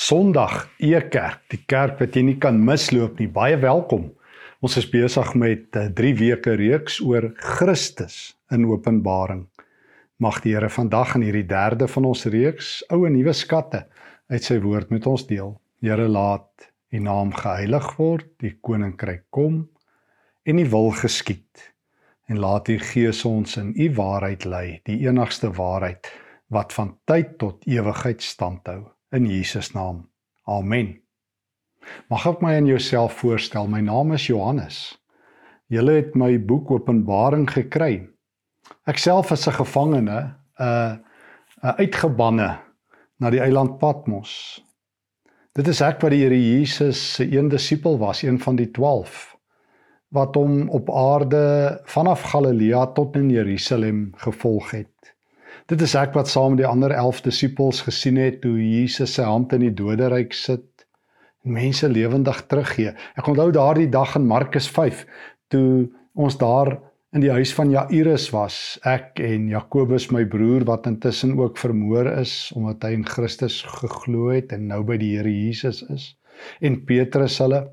Sondag Ekerk, die kerk wat jy nie kan misloop nie. Baie welkom. Ons is besig met 'n 3 weke reeks oor Christus in Openbaring. Mag die Here vandag in hierdie derde van ons reeks ou en nuwe skatte uit sy woord met ons deel. Here laat U naam geheilig word, die koninkryk kom en U wil geskied. En laat U Gees ons in U waarheid lei, die enigste waarheid wat van tyd tot ewigheid standhou in Jesus naam. Amen. Mag ek my aan jouself voorstel. My naam is Johannes. Julle het my boek Openbaring gekry. Ek self is 'n gevangene, 'n 'n uitgebanne na die eiland Patmos. Dit is ek wat die Here Jesus se een disipel was, een van die 12 wat hom op aarde vanaf Galilea tot in Jerusalem gevolg het. Dit is ek wat saam met die ander 11 disippels gesien het hoe Jesus sy hand in die doderyk sit en mense lewendig teruggee. Ek onthou daardie dag in Markus 5 toe ons daar in die huis van Jairus was, ek en Jakobus my broer wat intussen ook vermoor is omdat hy in Christus geglo het en nou by die Here Jesus is en Petrus hulle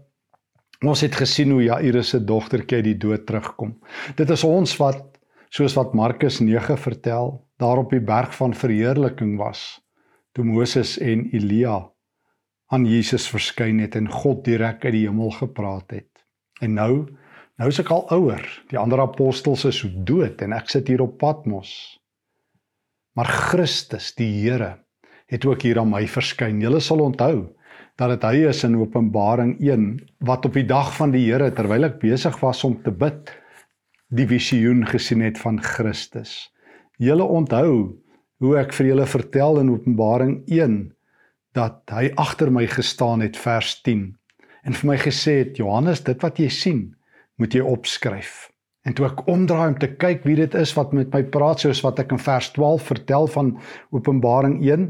ons het gesien hoe Jairus se dogtertjie uit die dood terugkom. Dit is ons wat soos wat Markus 9 vertel daar op die berg van verheerliking was toe Moses en Elia aan Jesus verskyn het en God direk uit die hemel gepraat het. En nou, nou is ek al ouer. Die ander apostels is dood en ek sit hier op Patmos. Maar Christus, die Here, het ook hier aan my verskyn. Julle sal onthou dat dit hy is in Openbaring 1 wat op die dag van die Here terwyl ek besig was om te bid, die visioen gesien het van Christus. Julle onthou hoe ek vir julle vertel in Openbaring 1 dat hy agter my gestaan het vers 10 en vir my gesê het Johannes dit wat jy sien moet jy opskryf. En toe ek omdraai om te kyk wie dit is wat met my praat soos wat ek in vers 12 vertel van Openbaring 1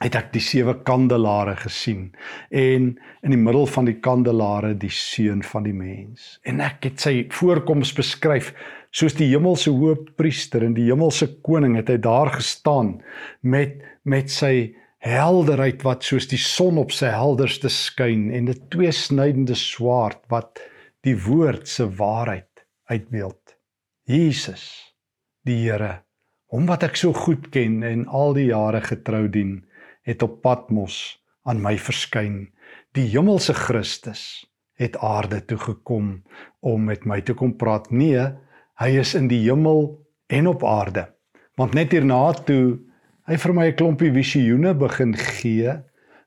het ek die sewe kandelare gesien en in die middel van die kandelare die seun van die mens en ek het sy voorkoms beskryf soos die hemelse hoëpriester en die hemelse koning het hy daar gestaan met met sy helderheid wat soos die son op sy helderste skyn en 'n tweesnydende swaard wat die woord se waarheid uitbeeld. Jesus, die Here, hom wat ek so goed ken en al die jare getrou dien, het op Patmos aan my verskyn. Die hemelse Christus het aarde toe gekom om met my te kom praat. Nee, Hy is in die hemel en op aarde. Want net hierna toe hy vir my 'n klompie visioene begin gee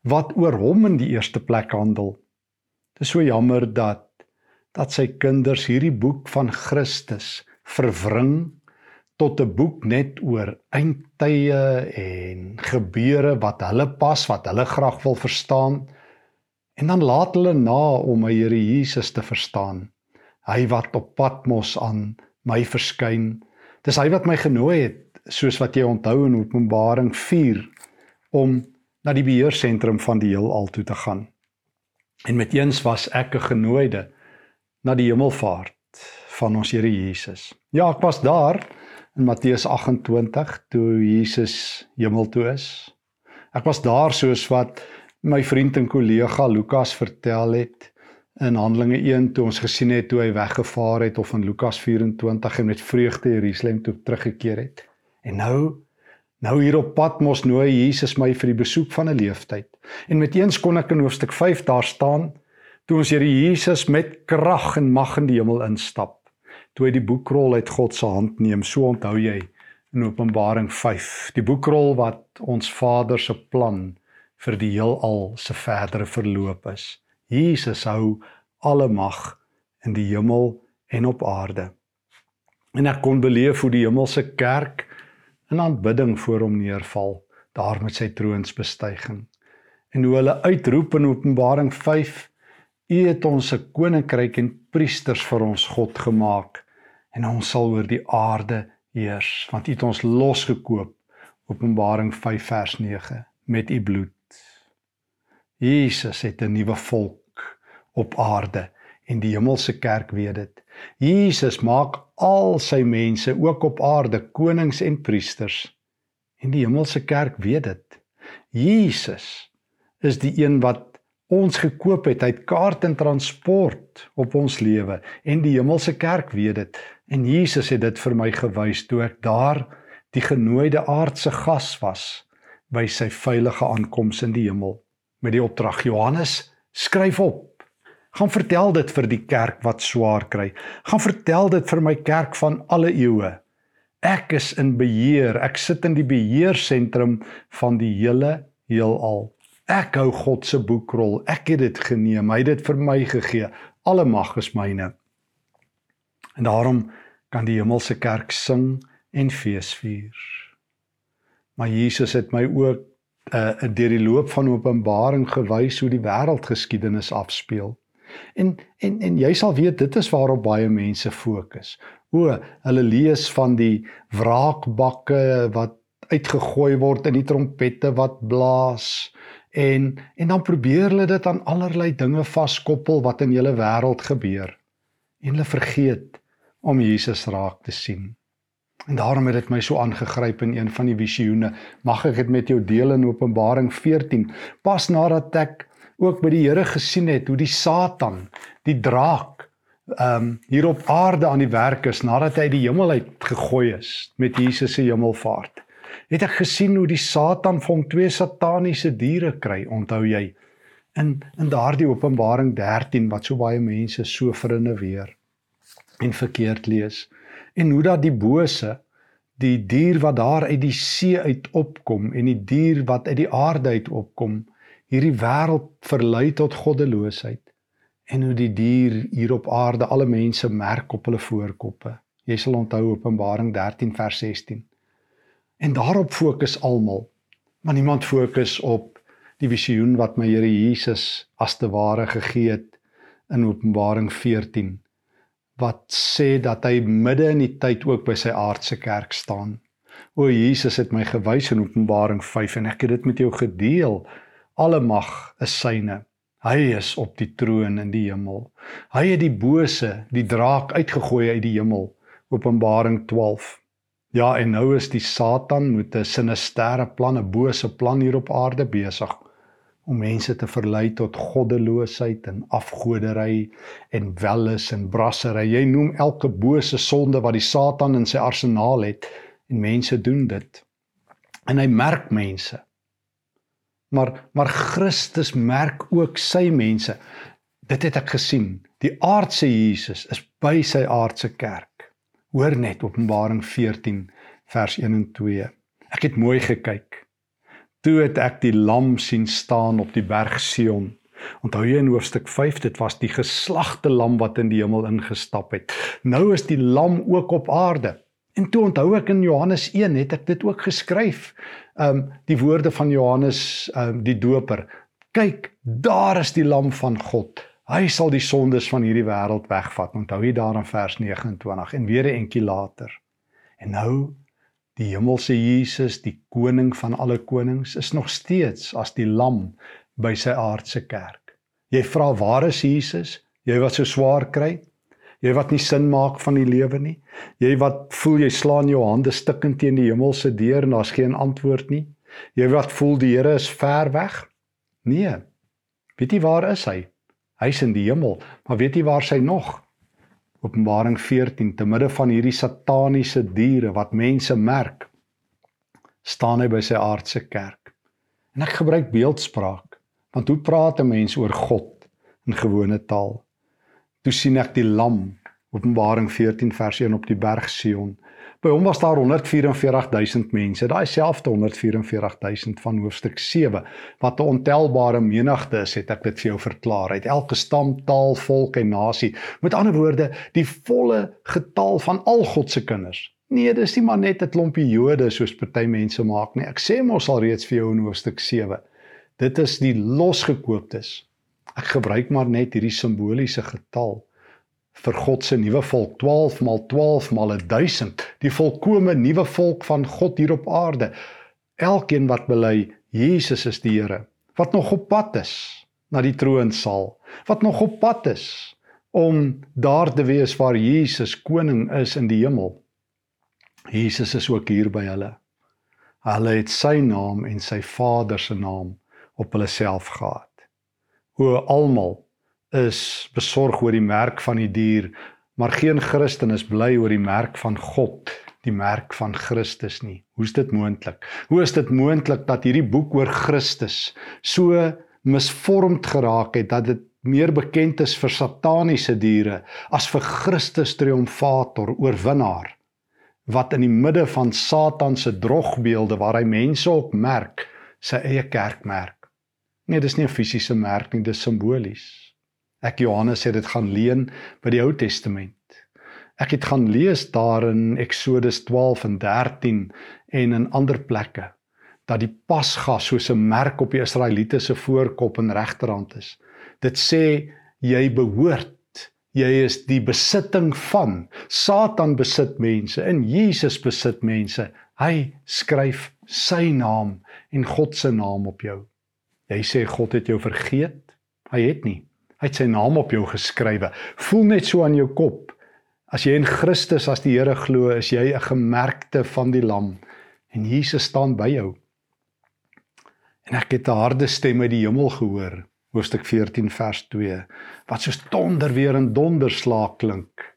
wat oor hom in die eerste plek handel. Dit is so jammer dat dat sy kinders hierdie boek van Christus verwring tot 'n boek net oor eindtye en gebeure wat hulle pas, wat hulle graag wil verstaan. En dan laat hulle na om my Here Jesus te verstaan. Hy wat op Patmos aan my verskyn. Dis hy wat my genooi het, soos wat jy onthou in Openbaring 4 om na die beheersentrum van die heelal toe te gaan. En met eens was ek 'n genooide na die hemelvaart van ons Here Jesus. Ja, ek was daar in Matteus 28 toe Jesus hemel toe is. Ek was daar soos wat my vriend en kollega Lukas vertel het in Handelinge 1 toe ons gesien het toe hy weggevaar het of in Lukas 24 en met vreugde Jerusalem toe teruggekeer het. En nou nou hier op pad mos nooi Jesus my vir die besoek van 'n leeftyd. En met eens kon ek in hoofstuk 5 daar staan toe ons Here Jesus met krag en mag in die hemel instap. Toe hy die boekrol uit God se hand neem, so onthou jy in Openbaring 5, die boekrol wat ons Vader se plan vir die heelal se verdere verloop is. Jesus hou alle mag in die hemel en op aarde. En ek kon beleef hoe die hemelse kerk in aanbidding voor hom neerval, daar met sy troonsbestyging. En hoe hulle uitroep in Openbaring 5: U het ons 'n koninkryk en priesters vir ons God gemaak en ons sal oor die aarde heers, want U het ons losgekoop. Openbaring 5 vers 9 met U bloed. Jesus het 'n nuwe volk op aarde en die hemelse kerk weet dit. Jesus maak al sy mense ook op aarde konings en priesters en die hemelse kerk weet dit. Jesus is die een wat ons gekoop het uit kaart en transport op ons lewe en die hemelse kerk weet dit en Jesus het dit vir my gewys toe ek daar die genooide aardse gas was by sy veilige aankoms in die hemel met die opdrag Johannes skryf op gaan vertel dit vir die kerk wat swaar kry gaan vertel dit vir my kerk van alle eeue ek is in beheer ek sit in die beheersentrum van die hele heelal Ek hou God se boekrol. Ek het dit geneem. Hy het dit vir my gegee. Alle mag is myne. En daarom kan die hemelse kerk sing en feesvier. Maar Jesus het my ook uh deur die loop van Openbaring gewys hoe die wêreldgeskiedenis afspeel. En en en jy sal weet dit is waarop baie mense fokus. O, hulle lees van die wraakbakke wat uitgegooi word in die trompette wat blaas en en dan probeer hulle dit aan allerlei dinge vaskoppel wat in julle wêreld gebeur en hulle vergeet om Jesus raak te sien. En daarom het dit my so aangegryp in een van die visioene. Mag ek dit met jou deel in Openbaring 14? Pas nadat ek ook by die Here gesien het hoe die Satan, die draak, ehm um, hier op aarde aan die werk is nadat hy die hemel uit gegooi is met Jesus se hemelvaart het ek gesien hoe die Satan vir hom twee sataniese diere kry, onthou jy? In in daardie Openbaring 13 wat so baie mense so verinne weer en verkeerd lees. En hoe dat die bose die dier wat daar uit die see uit opkom en die dier wat uit die aarde uit opkom hierdie wêreld verlei tot goddeloosheid en hoe die dier hier op aarde alle mense merk op hulle voorkoppe. Jy sal onthou Openbaring 13 vers 16. En daarop fokus almal. Maar niemand fokus op die visioen wat my Here Jesus as te ware gegee het in Openbaring 14 wat sê dat hy midde in die tyd ook by sy aardse kerk staan. O Jesus het my gewys in Openbaring 5 en ek het dit met jou gedeel. Alle mag is syne. Hy is op die troon in die hemel. Hy het die bose, die draak uitgegooi uit die hemel. Openbaring 12 Ja, en nou is die Satan met 'n sinisterre plan, 'n bose plan hier op aarde besig om mense te verlei tot goddeloosheid en afgodery en welis en brassery. Jy noem elke bose sonde wat die Satan in sy arsenaal het en mense doen dit. En hy merk mense. Maar maar Christus merk ook sy mense. Dit het ek gesien. Die aardse Jesus is by sy aardse kerk. Hoor net Openbaring 14 vers 1 en 2. Ek het mooi gekyk. Toe het ek die lam sien staan op die berg Sion. Onthou jy in hoofstuk 5 dit was die geslagte lam wat in die hemel ingestap het. Nou is die lam ook op aarde. En toe onthou ek in Johannes 1 het ek dit ook geskryf. Um die woorde van Johannes um die doper. Kyk, daar is die lam van God Hy sal die sondes van hierdie wêreld wegvat. Onthou jy daar in vers 29 en weer 'n entjie later. En nou die hemelse Jesus, die koning van alle konings, is nog steeds as die lam by sy aardse kerk. Jy vra waar is Jesus? Jy wat so swaar kry? Jy wat nie sin maak van die lewe nie? Jy wat voel jy slaan jou hande stikkend teen die hemelse deur en daar's geen antwoord nie? Jy wat voel die Here is ver weg? Nee. Weet jy waar is hy? Hy's in die hemel, maar weet jy waar sy nog? Openbaring 14 te midde van hierdie sataniese diere wat mense merk, staan hy by sy aardse kerk. En ek gebruik beeldspraak, want hoe praat 'n mens oor God in gewone taal? Toe sien ek die lam, Openbaring 14 vers 1 op die berg Sion. By hom was daar 144000 mense, daai selfde 144000 van hoofstuk 7 wat 'n ontelbare menigte is, het ek dit vir jou verklaar. Uit elke stam, taal, volk en nasie. Met ander woorde, die volle getal van al God se kinders. Nee, dis nie maar net 'n klompie Jode soos party mense maak nie. Ek sê mos al reeds vir jou in hoofstuk 7. Dit is die losgekooptes. Ek gebruik maar net hierdie simboliese getal vir God se nuwe volk. 12 maal 12 maal 1000 die volkomme nuwe volk van God hier op aarde. Elkeen wat bely Jesus is die Here. Wat nog op pad is na die troonsaal wat nog op pad is om daar te wees waar Jesus koning is in die hemel. Jesus is ook hier by hulle. Hulle het sy naam en sy Vader se naam op hulle self gehad. O almal is besorg oor die merk van die dier, maar geen Christen is bly oor die merk van God, die merk van Christus nie. Hoe is dit moontlik? Hoe is dit moontlik dat hierdie boek oor Christus so misvormd geraak het dat dit meer bekend is vir sataniese diere as vir Christus triomfator, oorwinnaar wat in die midde van Satan se drogbeelde waar hy mense op merk, sy eie kerk merk. Nee, dis nie 'n fisiese merk nie, dis simbolies. Ek Johannes het dit gaan leen by die Ou Testament. Ek het gaan lees daar in Eksodus 12 en 13 en in ander plekke dat die Pasga soos 'n merk op die Israeliete se voorkop en regterhand is. Dit sê jy behoort, jy is die besitting van. Satan besit mense en Jesus besit mense. Hy skryf sy naam en God se naam op jou. Jy sê God het jou vergeet? Hy het nie. Hy het sy naam op jou geskrywe. Voel net so aan jou kop. As jy in Christus as die Here glo, is jy 'n gemerkte van die lam en Jesus staan by jou. En ek het 'n harde stem uit die hemel gehoor, hoofstuk 14 vers 2, wat soos donder weer en donderslag klink.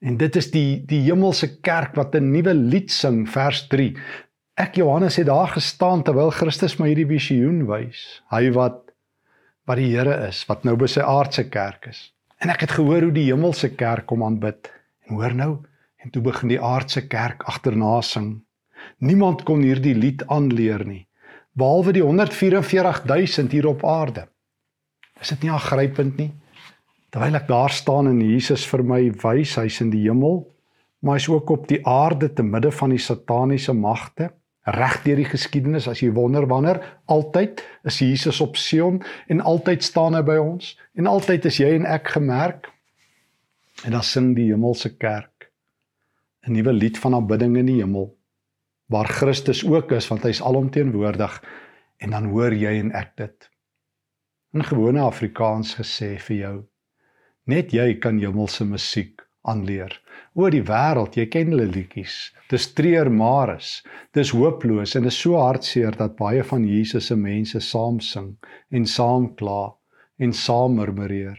En dit is die die hemelse kerk wat 'n nuwe lied sing, vers 3. Ek Johannes het daar gestaan terwyl Christus my hierdie visioen wys. Hy wat wat die Here is, wat nou by sy aardse kerk is. En ek het gehoor hoe die hemelse kerk hom aanbid. En hoor nou, en toe begin die aardse kerk agterna sing. Niemand kon hierdie lied aanleer nie behalwe die 144000 hier op aarde. Is dit nie aangrypend nie? Terwyl ek daar staan en Jesus vir my wys hy's in die hemel, maar hy's ook op die aarde te midde van die sataniese magte. Reg deur die geskiedenis as jy wonder wanneer altyd is Jesus op Sion en altyd staan hy by ons en altyd is jy en ek gemerk. En dan sing die hemelse kerk 'n nuwe lied van aanbidding in die hemel waar Christus ook is want hy's alomteenwoordig en dan hoor jy en ek dit. In gewone Afrikaans gesê vir jou. Net jy kan hemelse musiek aanleer. Oor die wêreld, jy ken hulle liedjies. Dis treur mares. Dis hooploos en is so hartseer dat baie van Jesus se mense saam sing en saam kla en saam murmureer.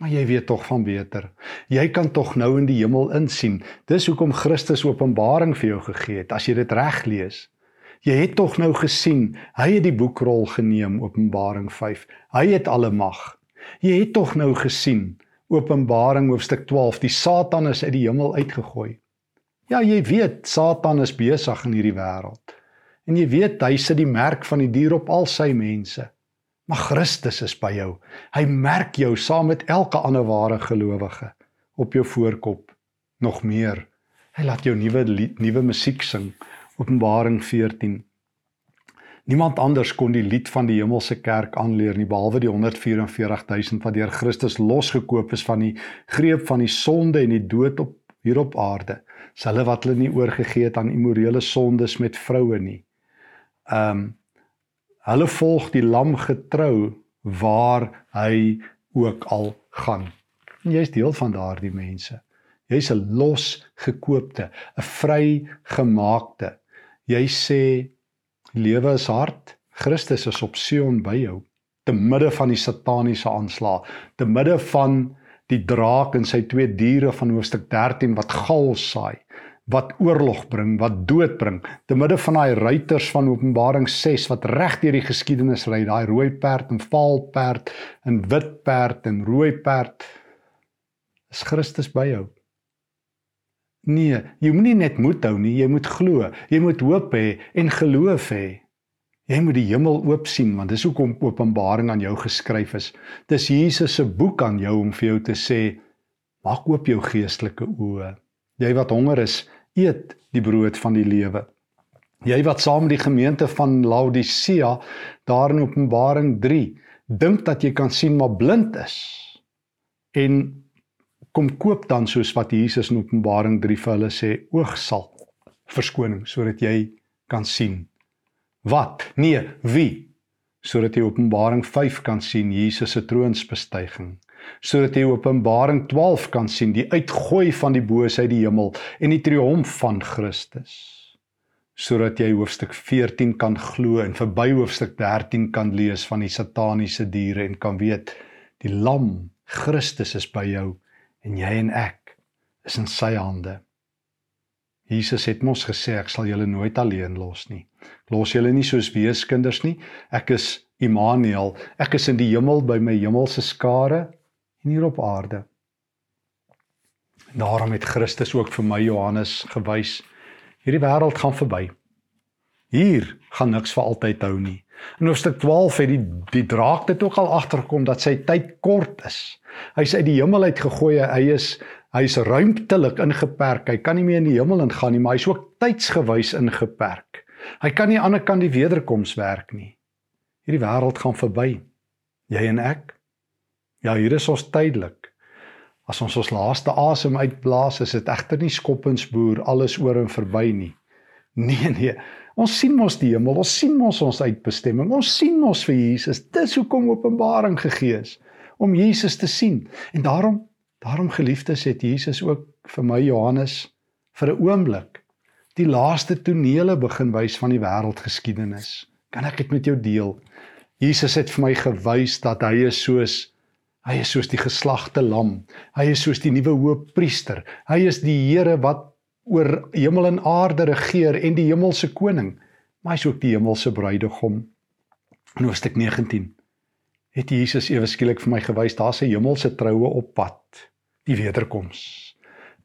Maar jy weet tog van beter. Jy kan tog nou in die hemel insien. Dis hoekom Christus Openbaring vir jou gegee het as jy dit reg lees. Jy het tog nou gesien, hy het die boekrol geneem Openbaring 5. Hy het alle mag. Jy het tog nou gesien Openbaring hoofstuk 12, die Satan is uit die hemel uitgegooi. Ja, jy weet Satan is besig in hierdie wêreld. En jy weet hy sit die merk van die dier op al sy mense. Maar Christus is by jou. Hy merk jou saam met elke ander ware gelowige op jou voorkop. Nog meer. Hy laat jou nuwe nuwe musiek sing. Openbaring 14. Niemand anders kon die lied van die hemelse kerk aanleer nie behalwe die 144000 wat deur Christus losgekoop is van die greep van die sonde en die dood op hier op aarde. Dis hulle wat hulle nie oorgegee het aan immorele sondes met vroue nie. Ehm um, Hulle volg die lam getrou waar hy ook al gaan. Jy's deel van daardie mense. Jy's 'n losgekoopte, 'n vrygemaakte. Jy sê lewe is hard. Christus is op Sion by jou te midde van die sataniese aanslag, te midde van die draak en sy twee diere van hoofstuk 13 wat gal saai wat oorlog bring, wat dood bring, te midde van daai ruiters van Openbaring 6 wat reg deur die geskiedenis ry, daai rooi perd en vaal perd en wit perd en rooi perd is Christus by jou. Nee, jy moenie net moed hou nie, jy moet glo. Jy moet hoop hê en geloof hê. Jy moet die hemel oop sien want dis hoekom Openbaring aan jou geskryf is. Dis Jesus se boek aan jou om vir jou te sê maak oop jou geestelike oë. Jy wat honger is, eet die brood van die lewe. Jy wat saam met die gemeente van Laodicea daar in Openbaring 3 dink dat jy kan sien maar blind is. En kom koop dan soos wat Jesus in Openbaring 3 vir hulle sê, oog sal verskoning sodat jy kan sien. Wat? Nee, wie? Sodat jy Openbaring 5 kan sien Jesus se troonsbestuiging sodat jy Openbaring 12 kan sien die uitgooi van die bose uit die hemel en die triomf van Christus sodat jy hoofstuk 14 kan glo en verby hoofstuk 13 kan lees van die sataniese diere en kan weet die lam Christus is by jou en jy en ek is in sy hande. Jesus het mos gesê ek sal julle nooit alleen los nie. Los julle nie soos weeskinders nie. Ek is Immanuel. Ek is in die hemel by my hemelse skare en hier op aarde. Daarom het Christus ook vir my Johannes gewys hierdie wêreld gaan verby. Hier gaan niks vir altyd hou nie. In hoofstuk 12 het die die draak dit ook al agtergekom dat sy tyd kort is. Hy's uit die hemel uit gegooi. Hy is hy's ruimtelik ingeperk. Hy kan nie meer in die hemel ingaan nie, maar hy's ook tydsgewys ingeperk. Hy kan nie aan die ander kant die wederkoms werk nie. Hierdie wêreld gaan verby. Jy en ek? Ja, hier is ons tydelik. As ons ons laaste asem uitblaas, is dit egter nie skoppensboer alles oor en verby nie. Nee nee, ons sien mos die hemel, ons sien mos ons uitbestemming. Ons sien mos vir Jesus. Dis hoekom Openbaring gegee is om Jesus te sien. En daarom, daarom geliefdes, het Jesus ook vir my Johannes vir 'n oomblik die laaste tonele begin wys van die wêreldgeskiedenis. Kan ek dit met jou deel? Jesus het vir my gewys dat hy is soos Hy is soos die geslagte lam. Hy is soos die nuwe hoëpriester. Hy is die Here wat oor hemel en aarde regeer en die hemelse koning. Maar hy is ook die hemelse bruidegom. In Hoofstuk 19 het Jesus ewe skielik vir my gewys daar's 'n hemelse troue op pad, die wederkoms.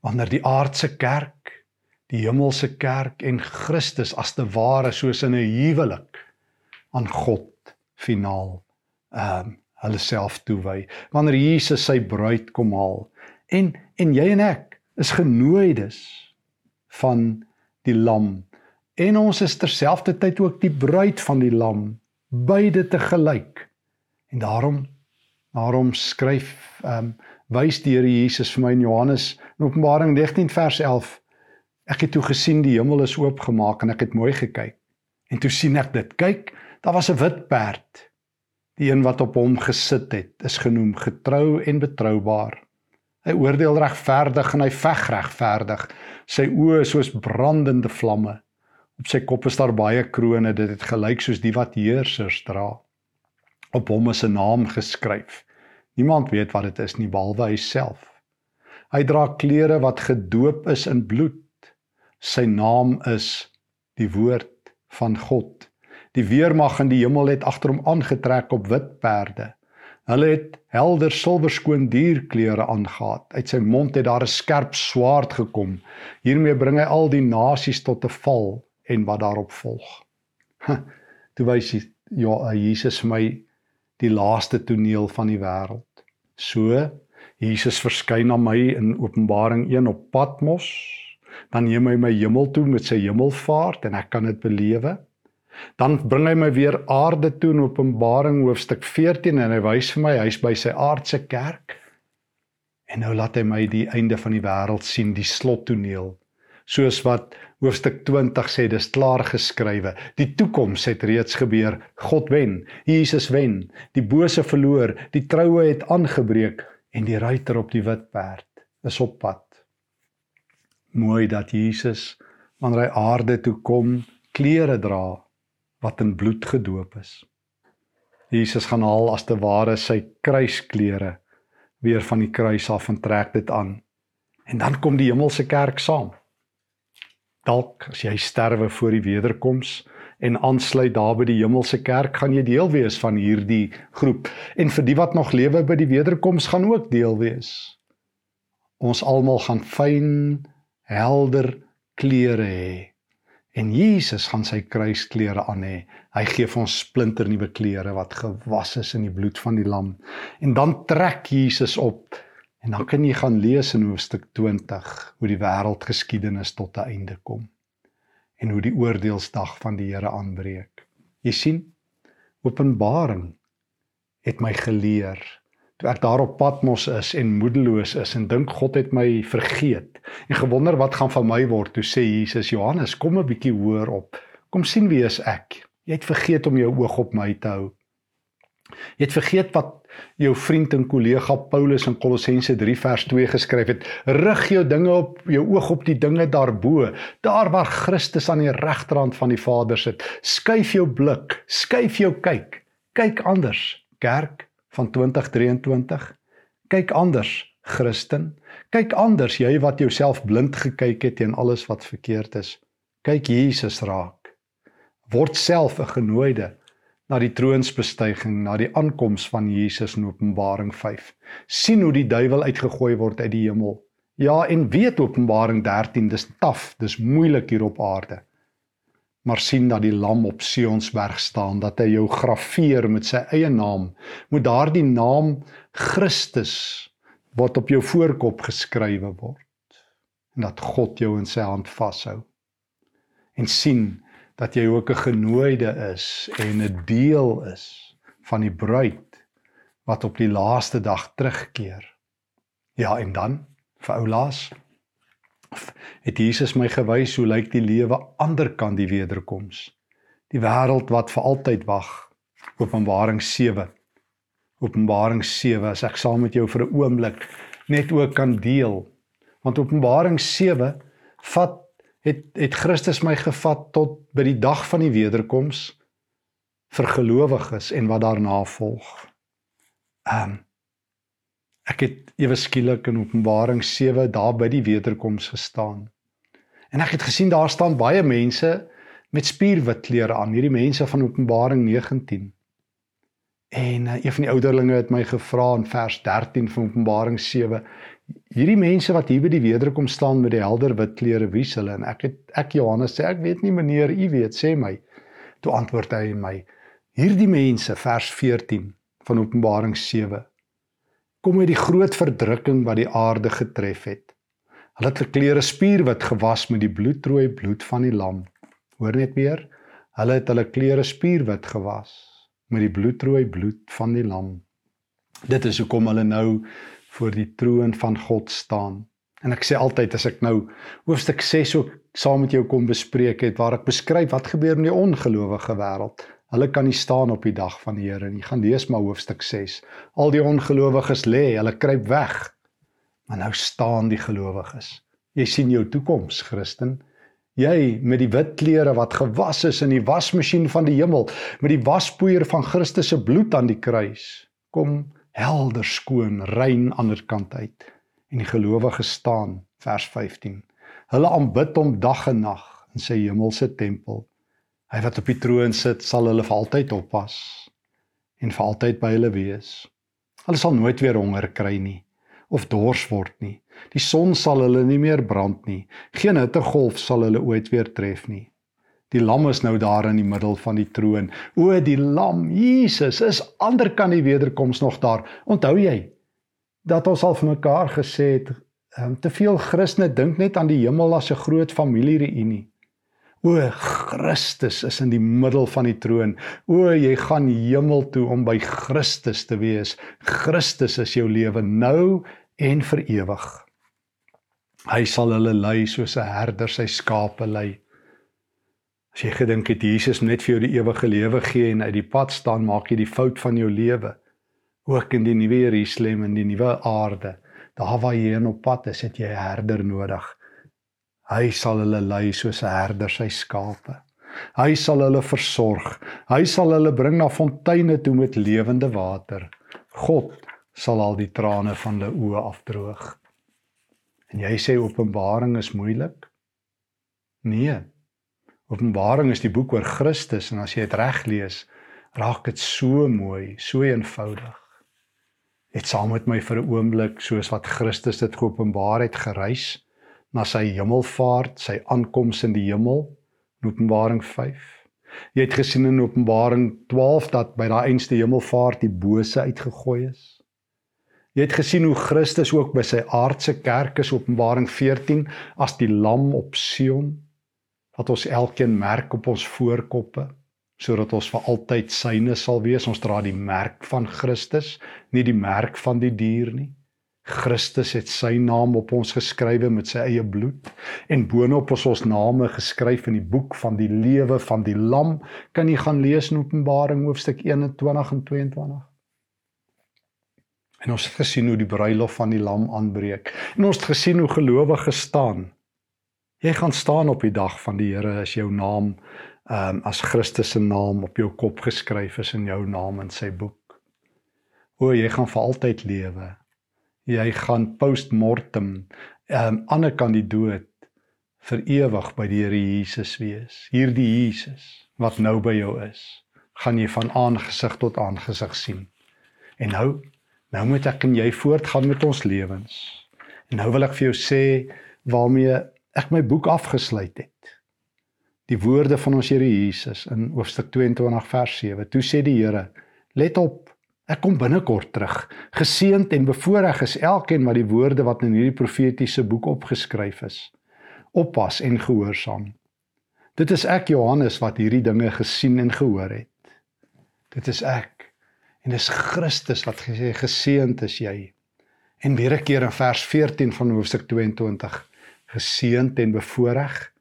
Wanneer die aardse kerk, die hemelse kerk en Christus as te ware soos in 'n huwelik aan God finaal ehm um, hulle self toewy wanneer Jesus sy bruid kom haal en en jy en ek is genooides van die lam. En ons is terselfdertyd ook die bruid van die lam beide te gelyk en daarom daarom skryf ehm um, wys die Here Jesus vir my in Johannes in Openbaring 19 vers 11 ek het toe gesien die hemel is oopgemaak en ek het mooi gekyk. En toe sien ek dit. Kyk daar was 'n wit perd. Die een wat op hom gesit het, is genoem getrou en betroubaar. Hy oordeel regverdig en hy veg regverdig. Sy oë is soos brandende vlamme. Op sy kop is daar baie krones, dit het gelyk soos die wat heersers dra. Op hom is 'n naam geskryf. Niemand weet wat dit is nie behalwe hy self. Hy dra klere wat gedoop is in bloed. Sy naam is die woord van God. Die weermag in die hemel het agter hom aangetrek op wit perde. Hulle het helder silwerskoon dierklere aangetree. Uit sy mond het daar 'n skerp swaard gekom. Hiermee bring hy al die nasies tot 'n val en wat daarop volg. Toe wys hy ja, Jesus vir my die laaste toneel van die wêreld. So Jesus verskyn aan my in Openbaring 1 op Patmos. Dan neem hy my hemel toe met sy hemelvaart en ek kan dit belewe. Dan bring hy my weer aarde toe in Openbaring hoofstuk 14 en hy wys vir my hy's by sy aardse kerk. En nou laat hy my die einde van die wêreld sien, die slottoneel. Soos wat hoofstuk 20 sê, dis klaar geskrywe. Die toekoms het reeds gebeur. God wen, Jesus wen, die bose verloor, die troue het aangebreek en die ruiter op die wit perd is op pad. Mooi dat Jesus wanneer hy aarde toe kom, klere dra wat in bloed gedoop is. Jesus gaan haal as te ware sy kruisklere weer van die kruis af en trek dit aan. En dan kom die hemelse kerk saam. Dalk as jy sterwe voor die wederkoms en aansluit daar by die hemelse kerk, gaan jy deel wees van hierdie groep. En vir die wat nog lewe by die wederkoms gaan ook deel wees. Ons almal gaan fyn, helder klere hê En Jesus gaan sy kruisklere aan hê. Hy gee vir ons splinternuwe klere wat gewas is in die bloed van die lam. En dan trek Jesus op en dan kan jy gaan lees in hoofstuk 20 hoe die wêreldgeskiedenis tot 'n einde kom en hoe die oordeelsdag van die Here aanbreek. Jy sien, Openbaring het my geleer toe ek daar op Patmos is en moedeloos is en dink God het my vergeet en gewonder wat gaan van my word toe sê Jesus Johannes kom 'n bietjie hoër op kom sien wie is ek jy het vergeet om jou oog op my te hou Jy het vergeet wat jou vriend en kollega Paulus in Kolossense 3 vers 2 geskryf het. Rig jou dinge op jou oog op die dinge daarbo, daar waar Christus aan die regterhand van die Vader sit. Skuif jou blik, skuif jou kyk. Kyk anders, kerk van 2023. Kyk anders, Christen. Kyk anders, jy wat jouself blind gekyk het teen alles wat verkeerd is. Kyk Jesus raak. Word self 'n genooide na die troonsbestuiging, na die aankoms van Jesus in Openbaring 5. sien hoe die duiwel uitgegooi word uit die hemel. Ja, en weet Openbaring 13, dis taaf, dis moeilik hier op aarde. Maar sien dat die lam op Sionsberg staan, dat hy jou grafeer met sy eie naam, moet daardie naam Christus wat op jou voorkop geskrywe word en dat God jou in sy hand vashou. En sien dat jy ook 'n genooide is en 'n deel is van die bruid wat op die laaste dag terugkeer. Ja, en dan vir ou Laas het Jesus my gewys hoe lyk die lewe ander kant die wederkoms. Die wêreld wat vir altyd wag. Openbaring 7. Openbaring 7 as ek saam met jou vir 'n oomblik net ook kan deel. Want Openbaring 7 vat het het Christus my gevat tot by die dag van die wederkoms vir gelowiges en wat daarna volg. Ehm um, ek het ewe skielik in Openbaring 7 daar by die wederkoms gestaan. En ek het gesien daar staan baie mense met spierwit klere aan, hierdie mense van Openbaring 19. En uh, een van die ouderlinge het my gevra in vers 13 van Openbaring hierdie mense wat hier by die wederkom staan met die helder wit klere wie hulle en ek het ek Johannes sê ek weet nie meneer u weet sê my toe antwoord hy my hierdie mense vers 14 van Openbaring 7 kom uit die groot verdrukking wat die aarde getref het hulle het klere spierwit gewas met die bloedrooi bloed van die lam hoor net weer hulle het hulle klere spierwit gewas met die bloedrooi bloed van die lam dit is hoekom hulle nou voor die troon van God staan. En ek sê altyd as ek nou hoofstuk 6 ook saam met jou kom bespreek het waar ek beskryf wat gebeur in die ongelowige wêreld. Hulle kan nie staan op die dag van die Here nie. Gaan lees maar hoofstuk 6. Al die ongelowiges lê, hulle kruip weg. Maar nou staan die gelowiges. Jy sien jou toekoms, Christen. Jy met die wit klere wat gewas is in die wasmasjien van die hemel, met die waspoeier van Christus se bloed aan die kruis. Kom helder skoon, rein ander kant uit. En die gelowiges staan, vers 15. Hulle aanbid hom dag en nag in sy hemelse tempel. Hy wat op die troon sit, sal hulle vir altyd oppas en vir altyd by hulle wees. Hulle sal nooit weer honger kry nie of dors word nie. Die son sal hulle nie meer brand nie. Geen hittegolf sal hulle ooit weer tref nie. Die lam is nou daar in die middel van die troon. O die lam, Jesus, is ander kan die wederkoms nog daar. Onthou jy dat ons al vir mekaar gesê het, um, te veel Christene dink net aan die hemel as 'n groot familiereunie. O Christus is in die middel van die troon. O jy gaan hemel toe om by Christus te wees. Christus is jou lewe nou en vir ewig. Hy sal hulle lei soos 'n herder sy skape lei. As jy gedink het Jesus net vir jou die ewige lewe gee en uit die pad staan, maak jy die fout van jou lewe. Ook in die nuwe Jerusalem en die nuwe aarde, daar waar jy op pad is, het jy 'n herder nodig. Hy sal hulle lei soos 'n herder sy skape. Hy sal hulle versorg. Hy sal hulle bring na fonteine toe met lewende water. God sal al die trane van hulle oë afdroog. En jy sê Openbaring is moeilik? Nee, Openbaring is die boek oor Christus en as jy dit reg lees, raak dit so mooi, so eenvoudig. Net saam met my vir 'n oomblik soos wat Christus dit geopenbaar het gereis na sy hemelvaart, sy aankoms in die hemel, Openbaring 5. Jy het gesien in Openbaring 12 dat by daai einste hemelvaart die bose uitgegooi is. Jy het gesien hoe Christus ook by sy aardse kerk is Openbaring 14 as die lam op Sion wat ons elkeen merk op ons voorkoppe sodat ons vir altyd syne sal wees. Ons dra die merk van Christus, nie die merk van die dier nie. Christus het sy naam op ons geskrywe met sy eie bloed en boonop is ons name geskryf in die boek van die lewe van die lam. Kan jy gaan lees in Openbaring hoofstuk 21 en 22? En ons het gesien hoe die bruilof van die lam aanbreek. En ons het gesien hoe gelowiges staan. Jy gaan staan op die dag van die Here as jou naam ehm um, as Christus se naam op jou kop geskryf is in jou naam in sy boek. O, jy gaan vir altyd lewe jy gaan postmortem ehm um, ander kan die dood vir ewig by die Here Jesus wees. Hierdie Jesus wat nou by jou is, gaan jy van aangesig tot aangesig sien. En nou, nou moet ek en jy voortgaan met ons lewens. En nou wil ek vir jou sê waarmee ek my boek afgesluit het. Die woorde van ons Here Jesus in hoofstuk 22 vers 7. Toe sê die Here: "Let op, Ek kom binnekort terug. Geseënd en bevoorreg is elkeen wat die woorde wat in hierdie profetiese boek opgeskryf is, oppas en gehoorsaam. Dit is ek Johannes wat hierdie dinge gesien en gehoor het. Dit is ek en dis Christus wat gesê geseënd is jy. En weer 'n keer in vers 14 van hoofstuk 22 geseënd en bevoorreg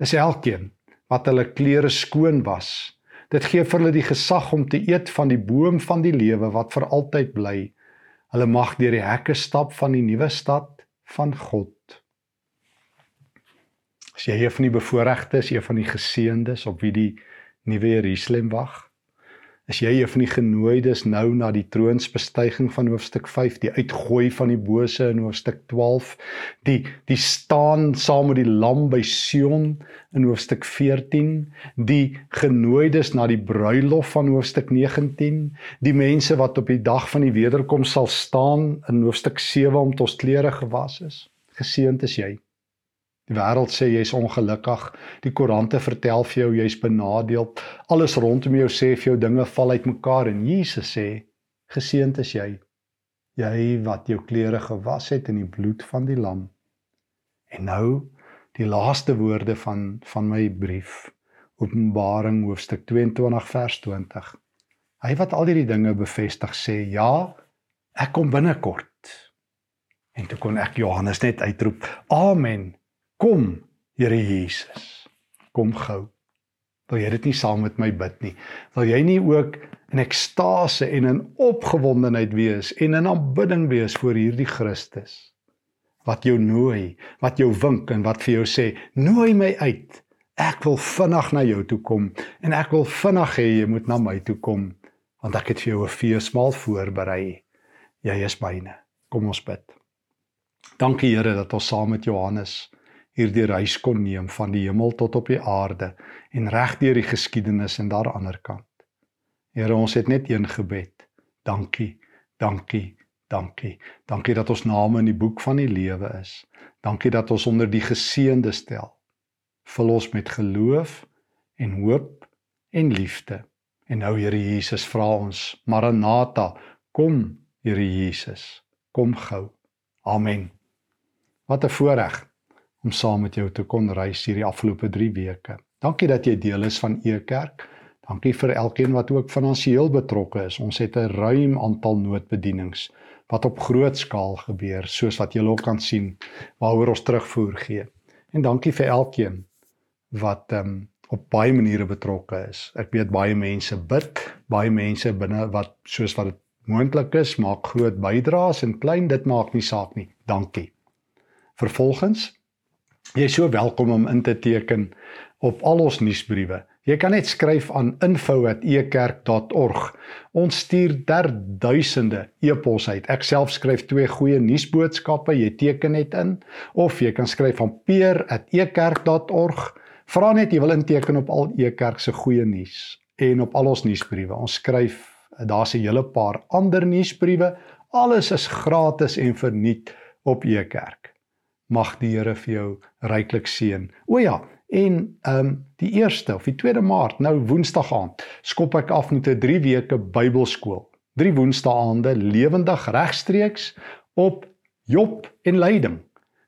is elkeen wat hulle klere skoon was Dit gee vir hulle die gesag om te eet van die boom van die lewe wat vir altyd bly. Hulle mag deur die hekke stap van die nuwe stad van God. As jy een van die bevoorregtes, een van die geseëndes op wie die nuwe Jerusalem wag, As jy een van die genooides nou na die troonsbestuiging van hoofstuk 5, die uitgooi van die bose in hoofstuk 12, die die staan saam met die lam by Sion in hoofstuk 14, die genooides na die bruilof van hoofstuk 19, die mense wat op die dag van die wederkoms sal staan in hoofstuk 7 om tot klere gewas is. Geseënd is jy. Die wêreld sê jy's ongelukkig. Die koerante vertel vir jou jy's benadeeld. Alles rondom jou sê vir jou dinge val uitmekaar en Jesus sê geseënd is jy. Jy wat jou klere gewas het in die bloed van die lam. En nou die laaste woorde van van my brief. Openbaring hoofstuk 22 vers 20. Hy wat al hierdie dinge bevestig sê ja, ek kom binnekort. En toe kon ek Johannes net uitroep: Amen. Kom, Here Jesus. Kom gou. Wil jy dit nie saam met my bid nie? Wil jy nie ook in ekstase en in opgewondenheid wees en in aanbidding wees voor hierdie Christus wat jou nooi, wat jou wink en wat vir jou sê, nooi my uit. Ek wil vinnig na jou toe kom en ek wil vinnig hê jy moet na my toe kom want ek het vir jou 'n feesmaal voorberei. Jy is myne. Kom ons bid. Dankie Here dat ons saam met Johannes hierdie reis kon neem van die hemel tot op die aarde en reg deur die geskiedenis en daar ander kant. Here, ons het net een gebed. Dankie. Dankie. Dankie. Dankie dat ons name in die boek van die lewe is. Dankie dat ons onder die geseënde stel. Vul ons met geloof en hoop en liefde. En nou Here Jesus vra ons, Maranatha, kom Here Jesus, kom gou. Amen. Wat 'n voorreg om saam met jou te kon reis hierdie afgelope 3 weke. Dankie dat jy deel is van Ekerk. Dankie vir elkeen wat ook finansiëel betrokke is. Ons het 'n ruim aantal noodbedienings wat op groot skaal gebeur, soos wat julle ook kan sien waaroor ons terugvoer gee. En dankie vir elkeen wat ehm um, op baie maniere betrokke is. Ek weet baie mense bid, baie mense binne wat soos wat dit moontlik is, maak groot bydraes en klein dit maak nie saak nie. Dankie. Vervolgens Jy is so welkom om in te teken op al ons nuusbriewe. Jy kan net skryf aan info@ekerk.org. Ons stuur ter duisende e-pos uit. Ek self skryf twee goeie nuusboodskappe, jy teken net in of jy kan skryf aan peer@ekerk.org. Vra net jy wil inteken op al Ekerk se goeie nuus en op al ons nuusbriewe. Ons skryf daar's 'n hele paar ander nuusbriewe. Alles is gratis en verniet op Ekerk mag die Here vir jou ryklik seën. O ja, en ehm um, die 1ste of die 2de Maart, nou Woensdag aand, skop ek af met 'n 3 weke Bybelskool. 3 Woensdaande lewendig regstreeks op Job en lyding.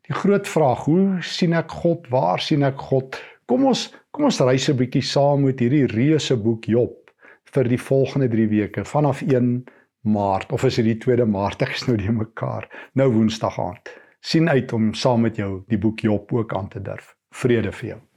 Die groot vraag, hoe sien ek God? Waar sien ek God? Kom ons kom ons reis 'n bietjie saam met hierdie reuse boek Job vir die volgende 3 weke vanaf 1 Maart of is dit die 2de Maart? Ek is nou die mekaar. Nou Woensdag aand. Sien uit om saam met jou die boek Job ook aan te durf. Vrede vir jou.